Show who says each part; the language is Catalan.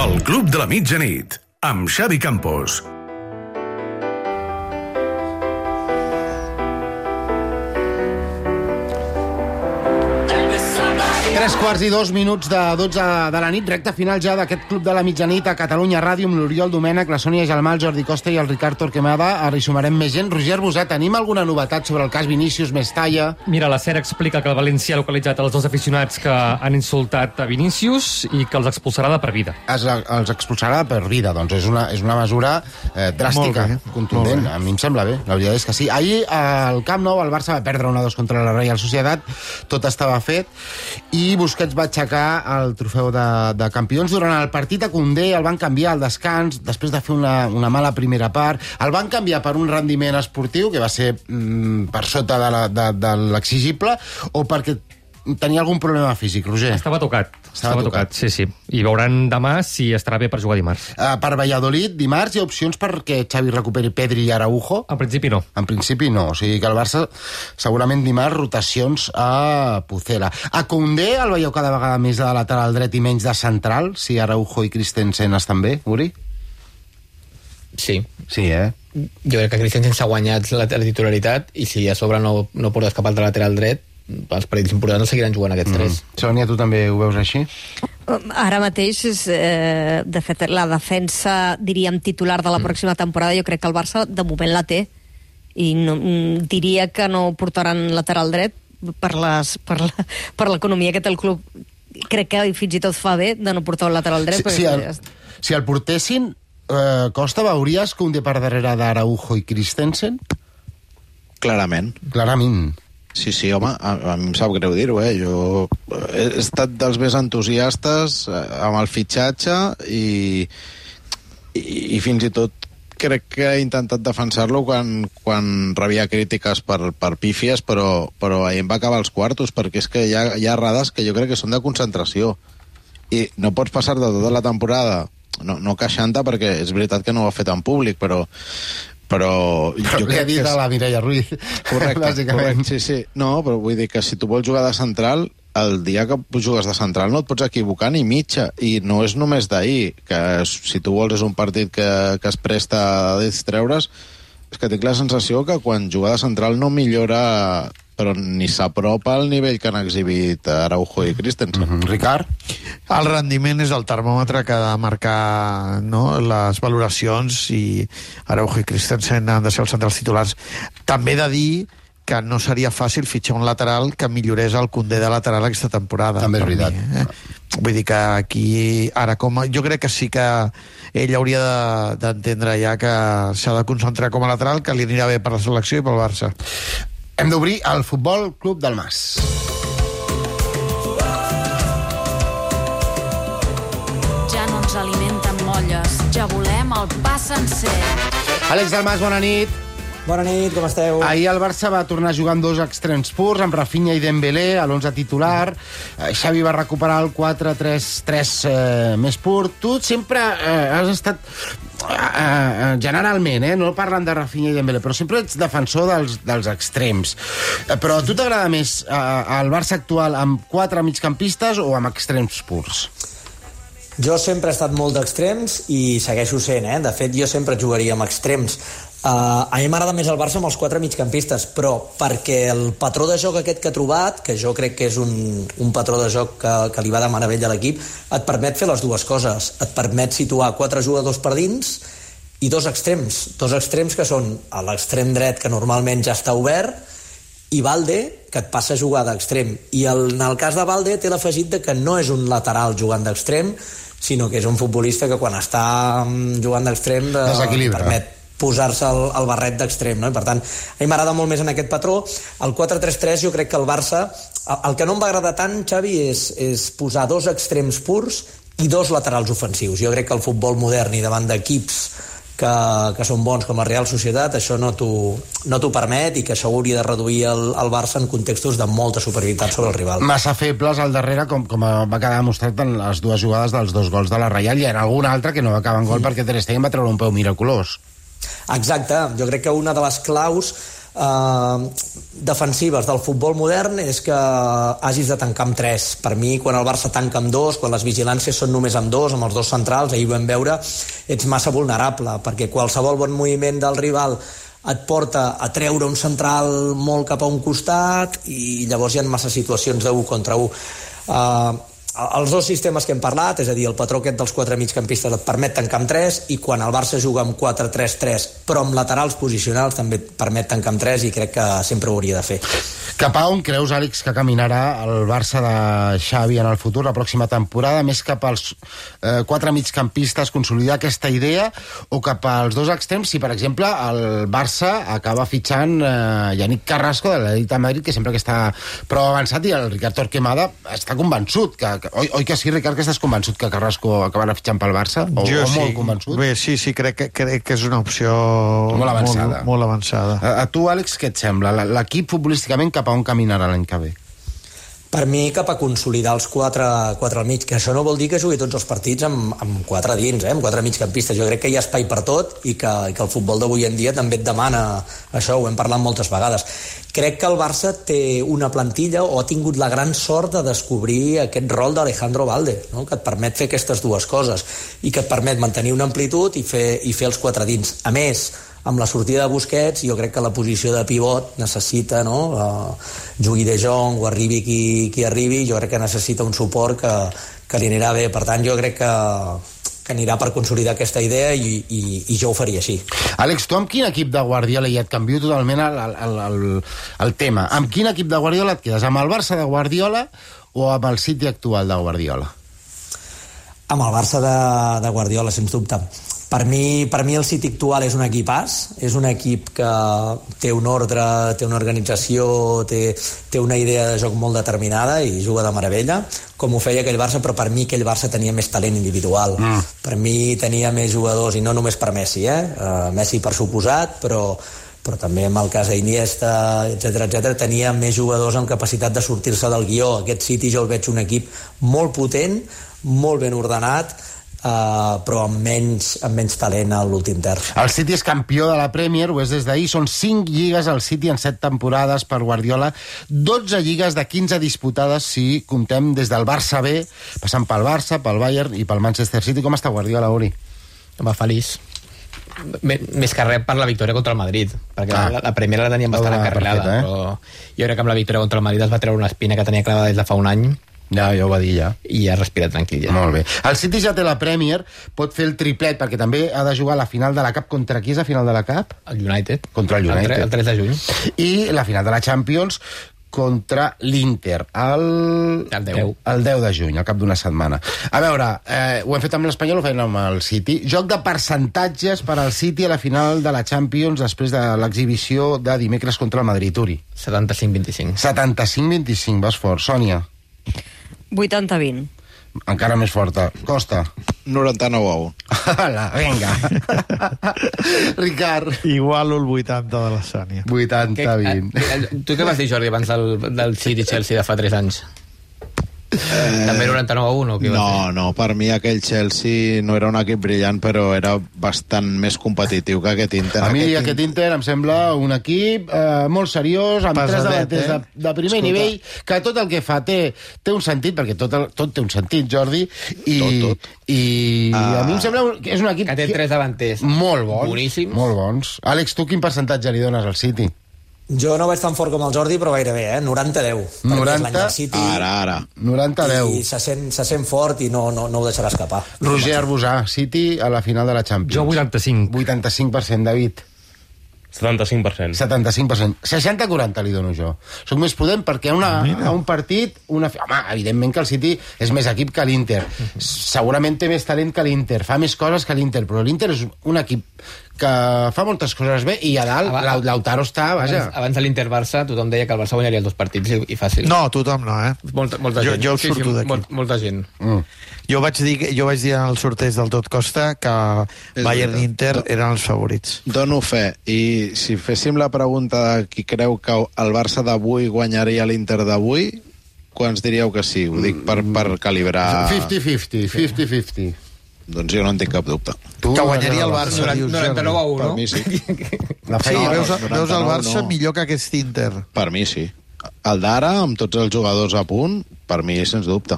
Speaker 1: El Club de la Mitjanit, amb Xavi Campos.
Speaker 2: Tres quarts i dos minuts de 12 de la nit, recta final ja d'aquest Club de la Mitjanit a Catalunya Ràdio amb l'Oriol Domènech, la Sònia Gelmà, el Jordi Costa i el Ricard Torquemada. Ara hi sumarem més gent. Roger Boset, tenim alguna novetat sobre el cas Vinícius Mestalla?
Speaker 3: Mira, la SER explica que el València ha localitzat els dos aficionats que han insultat a Vinícius i que els expulsarà de per vida.
Speaker 2: Es, els expulsarà per vida, doncs és una, és una mesura eh, dràstica,
Speaker 4: bé,
Speaker 2: contundent. A mi em sembla bé, la veritat és que sí. Ahir al Camp Nou el Barça va perdre 1-2 contra la Real Societat, tot estava fet, i Busquets va aixecar el trofeu de, de campions. Durant el partit a Condé el van canviar al descans, després de fer una, una mala primera part. El van canviar per un rendiment esportiu, que va ser mm, per sota de l'exigible, o perquè tenia algun problema físic, Roger?
Speaker 3: Estava tocat.
Speaker 2: Estava tocat.
Speaker 3: sí, sí. I veuran demà si estarà bé per jugar dimarts.
Speaker 2: Uh, per Valladolid, dimarts hi ha opcions perquè Xavi recuperi Pedri i Araujo?
Speaker 3: En principi no.
Speaker 2: En principi no, o sigui que el Barça segurament dimarts rotacions a Pucela. A Koundé el veieu cada vegada més de lateral dret i menys de central, si Araujo i Christensen estan bé, Uri?
Speaker 5: Sí.
Speaker 2: Sí, eh?
Speaker 5: Jo crec que Christensen s'ha guanyat la, la titularitat i si a sobre no, no portes cap altre lateral dret, els partits importants seguiran jugant aquests tres.
Speaker 2: Sònia, tu també ho veus així?
Speaker 6: Ara mateix, és, eh, de fet, la defensa, diríem, titular de la pròxima temporada, jo crec que el Barça de moment la té. I no, mm, diria que no portaran lateral dret per les- per la- per l'economia que té el club. Crec que fins i tot fa bé de no portar un lateral dret.
Speaker 2: Si,
Speaker 6: perquè
Speaker 2: si, el, si el portessin, eh, Costa, veuries Koundé per darrere d'Araujo i Christensen?
Speaker 7: Clarament.
Speaker 2: Clarament.
Speaker 7: Sí, sí, home, a, a mi em sap greu dir-ho, eh? Jo he estat dels més entusiastes eh, amb el fitxatge i, i, i fins i tot crec que he intentat defensar-lo quan, quan rebia crítiques per, per pífies, però, però ahir em va acabar els quartos, perquè és que hi ha, hi ha errades que jo crec que són de concentració. I no pots passar de tota la temporada, no, no queixant-te, perquè és veritat que no ho ha fet en públic, però, però,
Speaker 2: Però li ha dit
Speaker 7: que
Speaker 2: a la Mireia Ruiz.
Speaker 7: Correcte,
Speaker 2: bàsicament.
Speaker 7: correcte, sí, sí. No, però vull dir que si tu vols jugar de central, el dia que jugues de central no et pots equivocar ni mitja, i no és només d'ahir, que si tu vols és un partit que, que es presta a distreure's, és que tinc la sensació que quan juga de central no millora però ni s'apropa al nivell que han exhibit Araujo i Christensen.
Speaker 2: Mm, Ricard?
Speaker 4: El rendiment és el termòmetre que ha de marcar no, les valoracions i Araujo i Christensen han de ser els centrals titulars. També he de dir que no seria fàcil fitxar un lateral que millorés el condé de lateral aquesta temporada.
Speaker 2: També és veritat.
Speaker 4: Mi, eh? Vull dir que aquí, ara com a, jo crec que sí que ell hauria de- d'entendre ja que s'ha de concentrar com a lateral, que li anirà bé per la selecció i pel Barça.
Speaker 2: Hem d'obrir el Futbol Club del Mas.
Speaker 8: Ja no ens alimenten molles, ja volem el pa sencer.
Speaker 2: Àlex del Mas, bona nit.
Speaker 9: Bona nit, com esteu?
Speaker 2: Ahir el Barça va tornar a jugar amb dos extrems purs, amb Rafinha i Dembélé, a l'11 titular. Eh, Xavi va recuperar el 4-3-3 eh, més pur. Tu sempre eh, has estat eh, eh, generalment, eh, no parlant de Rafinha i Dembélé, però sempre ets defensor dels, dels extrems. Eh, però a tu t'agrada més eh, el Barça actual amb quatre migcampistes o amb extrems purs?
Speaker 9: Jo sempre he estat molt d'extrems i segueixo sent, eh? De fet, jo sempre jugaria amb extrems. Uh, a mi m'agrada més el Barça amb els quatre migcampistes, però perquè el patró de joc aquest que ha trobat, que jo crec que és un, un patró de joc que, que li va de meravell a l'equip, et permet fer les dues coses. Et permet situar quatre jugadors per dins i dos extrems. Dos extrems que són a l'extrem dret, que normalment ja està obert, i Valde, que et passa a jugar d'extrem. I el, en el cas de Valde té l'afegit de que no és un lateral jugant d'extrem, sinó que és un futbolista que quan està mm, jugant d'extrem de,
Speaker 2: Desequilibra.
Speaker 9: permet posar-se el, el barret d'extrem, no? I per tant, a mi m'agrada molt més en aquest patró. El 4-3-3 jo crec que el Barça... El, el que no em va agradar tant, Xavi, és, és posar dos extrems purs i dos laterals ofensius. Jo crec que el futbol modern i davant d'equips que, que són bons com la Real Societat, això no t'ho no permet i que això hauria de reduir el, el Barça en contextos de molta superioritat sobre el rival.
Speaker 2: Massa febles al darrere, com, com va quedar demostrat en les dues jugades dels dos gols de la Reial, i en alguna altra que no va acabar en gol perquè Ter Stegen va treure un peu miraculós.
Speaker 9: Exacte, jo crec que una de les claus eh, defensives del futbol modern és que hagis de tancar amb tres. Per mi, quan el Barça tanca amb dos, quan les vigilàncies són només amb dos, amb els dos centrals, ahir ho vam veure, ets massa vulnerable, perquè qualsevol bon moviment del rival et porta a treure un central molt cap a un costat i llavors hi ha massa situacions de 1 contra 1. Uh, els dos sistemes que hem parlat, és a dir, el patró aquest dels quatre migcampistes et permet tancar amb 3 i quan el Barça juga amb 4-3-3 però amb laterals posicionals també et permet tancar amb 3 i crec que sempre ho hauria de fer.
Speaker 2: Cap a on creus, Àlex, que caminarà el Barça de Xavi en el futur, la pròxima temporada, més cap als eh, quatre migcampistes, consolidar aquesta idea, o cap als dos extrems, si, per exemple, el Barça acaba fitxant eh, Yannick Carrasco de l'Elita Madrid, que sempre que està prou avançat, i el Ricard Torquemada està convençut, que, oi, oi que sí, Ricard, que estàs convençut que Carrasco acabarà fitxant pel Barça? O,
Speaker 4: jo
Speaker 2: o
Speaker 4: sí.
Speaker 2: molt convençut?
Speaker 4: Bé, sí, sí, crec que, crec que és una opció
Speaker 2: Molt avançada.
Speaker 4: Molt, molt avançada.
Speaker 2: A, a tu, Àlex, què et sembla? L'equip futbolísticament cap a on caminarà l'any que ve?
Speaker 9: Per mi, cap a consolidar els quatre, quatre al mig, que això no vol dir que jugui tots els partits amb, amb quatre dins, eh? amb quatre migcampistes. Jo crec que hi ha espai per tot i que, i que el futbol d'avui en dia també et demana això, ho hem parlat moltes vegades. Crec que el Barça té una plantilla o ha tingut la gran sort de descobrir aquest rol d'Alejandro Valde, no? que et permet fer aquestes dues coses i que et permet mantenir una amplitud i fer, i fer els quatre dins. A més, amb la sortida de Busquets, jo crec que la posició de pivot necessita, no?, uh, jugui de Jong o arribi qui, qui arribi, jo crec que necessita un suport que, que li anirà bé. Per tant, jo crec que, que anirà per consolidar aquesta idea i, i, i jo ho faria així.
Speaker 2: Àlex, tu amb quin equip de Guardiola, i et canvio totalment el, el, el, el tema, amb quin equip de Guardiola et quedes? Amb el Barça de Guardiola o amb el City actual de Guardiola?
Speaker 9: Amb el Barça de, de Guardiola, sens dubte. Per mi, per mi el City actual és un equipàs, és un equip que té un ordre, té una organització, té, té una idea de joc molt determinada i juga de meravella, com ho feia aquell Barça, però per mi aquell Barça tenia més talent individual. Mm. Per mi tenia més jugadors, i no només per Messi, eh? Uh, Messi per suposat, però, però també en el cas d'Iniesta, etc etc tenia més jugadors amb capacitat de sortir-se del guió. Aquest City jo el veig un equip molt potent, molt ben ordenat, Uh, però amb menys, amb menys talent a l'últim terç.
Speaker 2: El City és campió de la Premier, ho és des d'ahir, són 5 lligues al City en 7 temporades per Guardiola, 12 lligues de 15 disputades si comptem des del Barça B, passant pel Barça, pel Bayern i pel Manchester City. Com està Guardiola, Uri?
Speaker 5: Va feliç. Me- Més que res per la victòria contra el Madrid, perquè
Speaker 2: Ah.
Speaker 5: la, la primera la teníem bastant
Speaker 2: Ah,
Speaker 5: encarrilada,
Speaker 2: perfecte, eh?
Speaker 5: però jo crec que amb la victòria contra el Madrid es va treure una espina que tenia clavada des de fa un any
Speaker 2: Ja, ja ho va dir, ja.
Speaker 5: i ja respira tranquil. Ja.
Speaker 2: Molt bé. El City ja té la Premier, pot fer el triplet, perquè també ha de jugar la final de la Cup. Contra qui és la final de la Cup?
Speaker 5: El United.
Speaker 2: Contra el United.
Speaker 5: El, 3 de juny.
Speaker 2: I la final de la Champions contra l'Inter el...
Speaker 5: El 10.
Speaker 2: el 10 de juny, al cap d'una setmana. A veure, eh, ho hem fet amb l'Espanyol, ho fem amb el City. Joc de percentatges per al City a la final de la Champions després de l'exhibició de dimecres contra el Madrid, Uri.
Speaker 5: 75-25.
Speaker 2: 75-25, vas fort. Sònia,
Speaker 6: 80-20.
Speaker 2: encara més forta. Costa.
Speaker 7: 99 a 1.
Speaker 2: Hola, vinga. Ricard,
Speaker 4: Igualo el 80 de la Sània.
Speaker 2: 80-20.
Speaker 5: eh, tu què vas dir, Jordi, abans del, del City-Chelsea de fa 3 anys? Eh... També 99 a 1 o què vas dir?
Speaker 7: No, no, per mi aquell Chelsea no era un equip brillant, però era bastant més competitiu que aquest Inter.
Speaker 2: A mi aquest Inter em sembla un equip eh, molt seriós, amb tres
Speaker 4: Pesadet,
Speaker 2: davanters
Speaker 4: eh?
Speaker 2: de, de primer
Speaker 4: Escolta.
Speaker 2: nivell, que tot el que fa té, té un sentit, perquè tot, el, tot té un sentit, Jordi, i,
Speaker 7: Tot, tot.
Speaker 2: i
Speaker 7: Ah.
Speaker 2: a mi em sembla que és un equip
Speaker 5: Que té tres davanters
Speaker 2: molt bons.
Speaker 5: boníssims.
Speaker 2: Molt bons. Àlex, tu quin percentatge li dones al City?
Speaker 9: Jo no vaig tan fort com el Jordi, però gairebé, eh? 90-10. Per mi és
Speaker 2: 90?
Speaker 9: l'any del City
Speaker 7: Ara, ara.
Speaker 2: 90-10.
Speaker 9: i se sent, se sent fort i no, no, no ho deixarà escapar.
Speaker 2: Roger Arbusà, City a la final de la Champions.
Speaker 3: Jo 85.
Speaker 2: 85%, David.
Speaker 10: 75%.
Speaker 2: 75%. 60-40 li dono jo. Soc més prudent perquè a, una, a un partit... Una... Home, evidentment que el City és més equip que l'Inter. Segurament té més talent que l'Inter, fa més coses que l'Inter, però l'Inter és un equip que fa moltes coses bé i a dalt
Speaker 5: Aba-
Speaker 2: Lau- Lautaro està, vaja...
Speaker 5: Abans, abans de l'Inter-Barça, tothom deia que el Barça guanyaria els dos partits i, i fàcil.
Speaker 4: No, tothom no, eh?
Speaker 5: Molta, molta
Speaker 4: Jo-
Speaker 5: gent.
Speaker 4: jo surto d'aquí.
Speaker 5: molt, molta gent.
Speaker 2: Mm.
Speaker 4: Jo vaig dir, jo vaig dir en el sorteig del Tot Costa que
Speaker 7: És
Speaker 4: Bayern i. Inter eren els favorits.
Speaker 7: Dono fe. I si féssim la pregunta de qui creu que el Barça d'avui guanyaria l'Inter d'avui, quants diríeu que sí? Ho dic per, per calibrar...
Speaker 2: 50-50, 50-50.
Speaker 7: Doncs jo no en tinc cap dubte.
Speaker 2: Tu,
Speaker 4: Que guanyaria el Barça,
Speaker 5: Noran-
Speaker 4: dius,
Speaker 5: 99 a 1,
Speaker 7: Per
Speaker 5: no?
Speaker 7: mi sí.
Speaker 2: La
Speaker 4: Sí,
Speaker 2: feina,
Speaker 4: veus,
Speaker 7: no,
Speaker 4: veus el
Speaker 7: 99
Speaker 4: Barça
Speaker 7: no.
Speaker 4: millor que aquest Inter.
Speaker 7: Per mi sí. El d'ara, amb tots els jugadors a punt, per mi, sens dubte.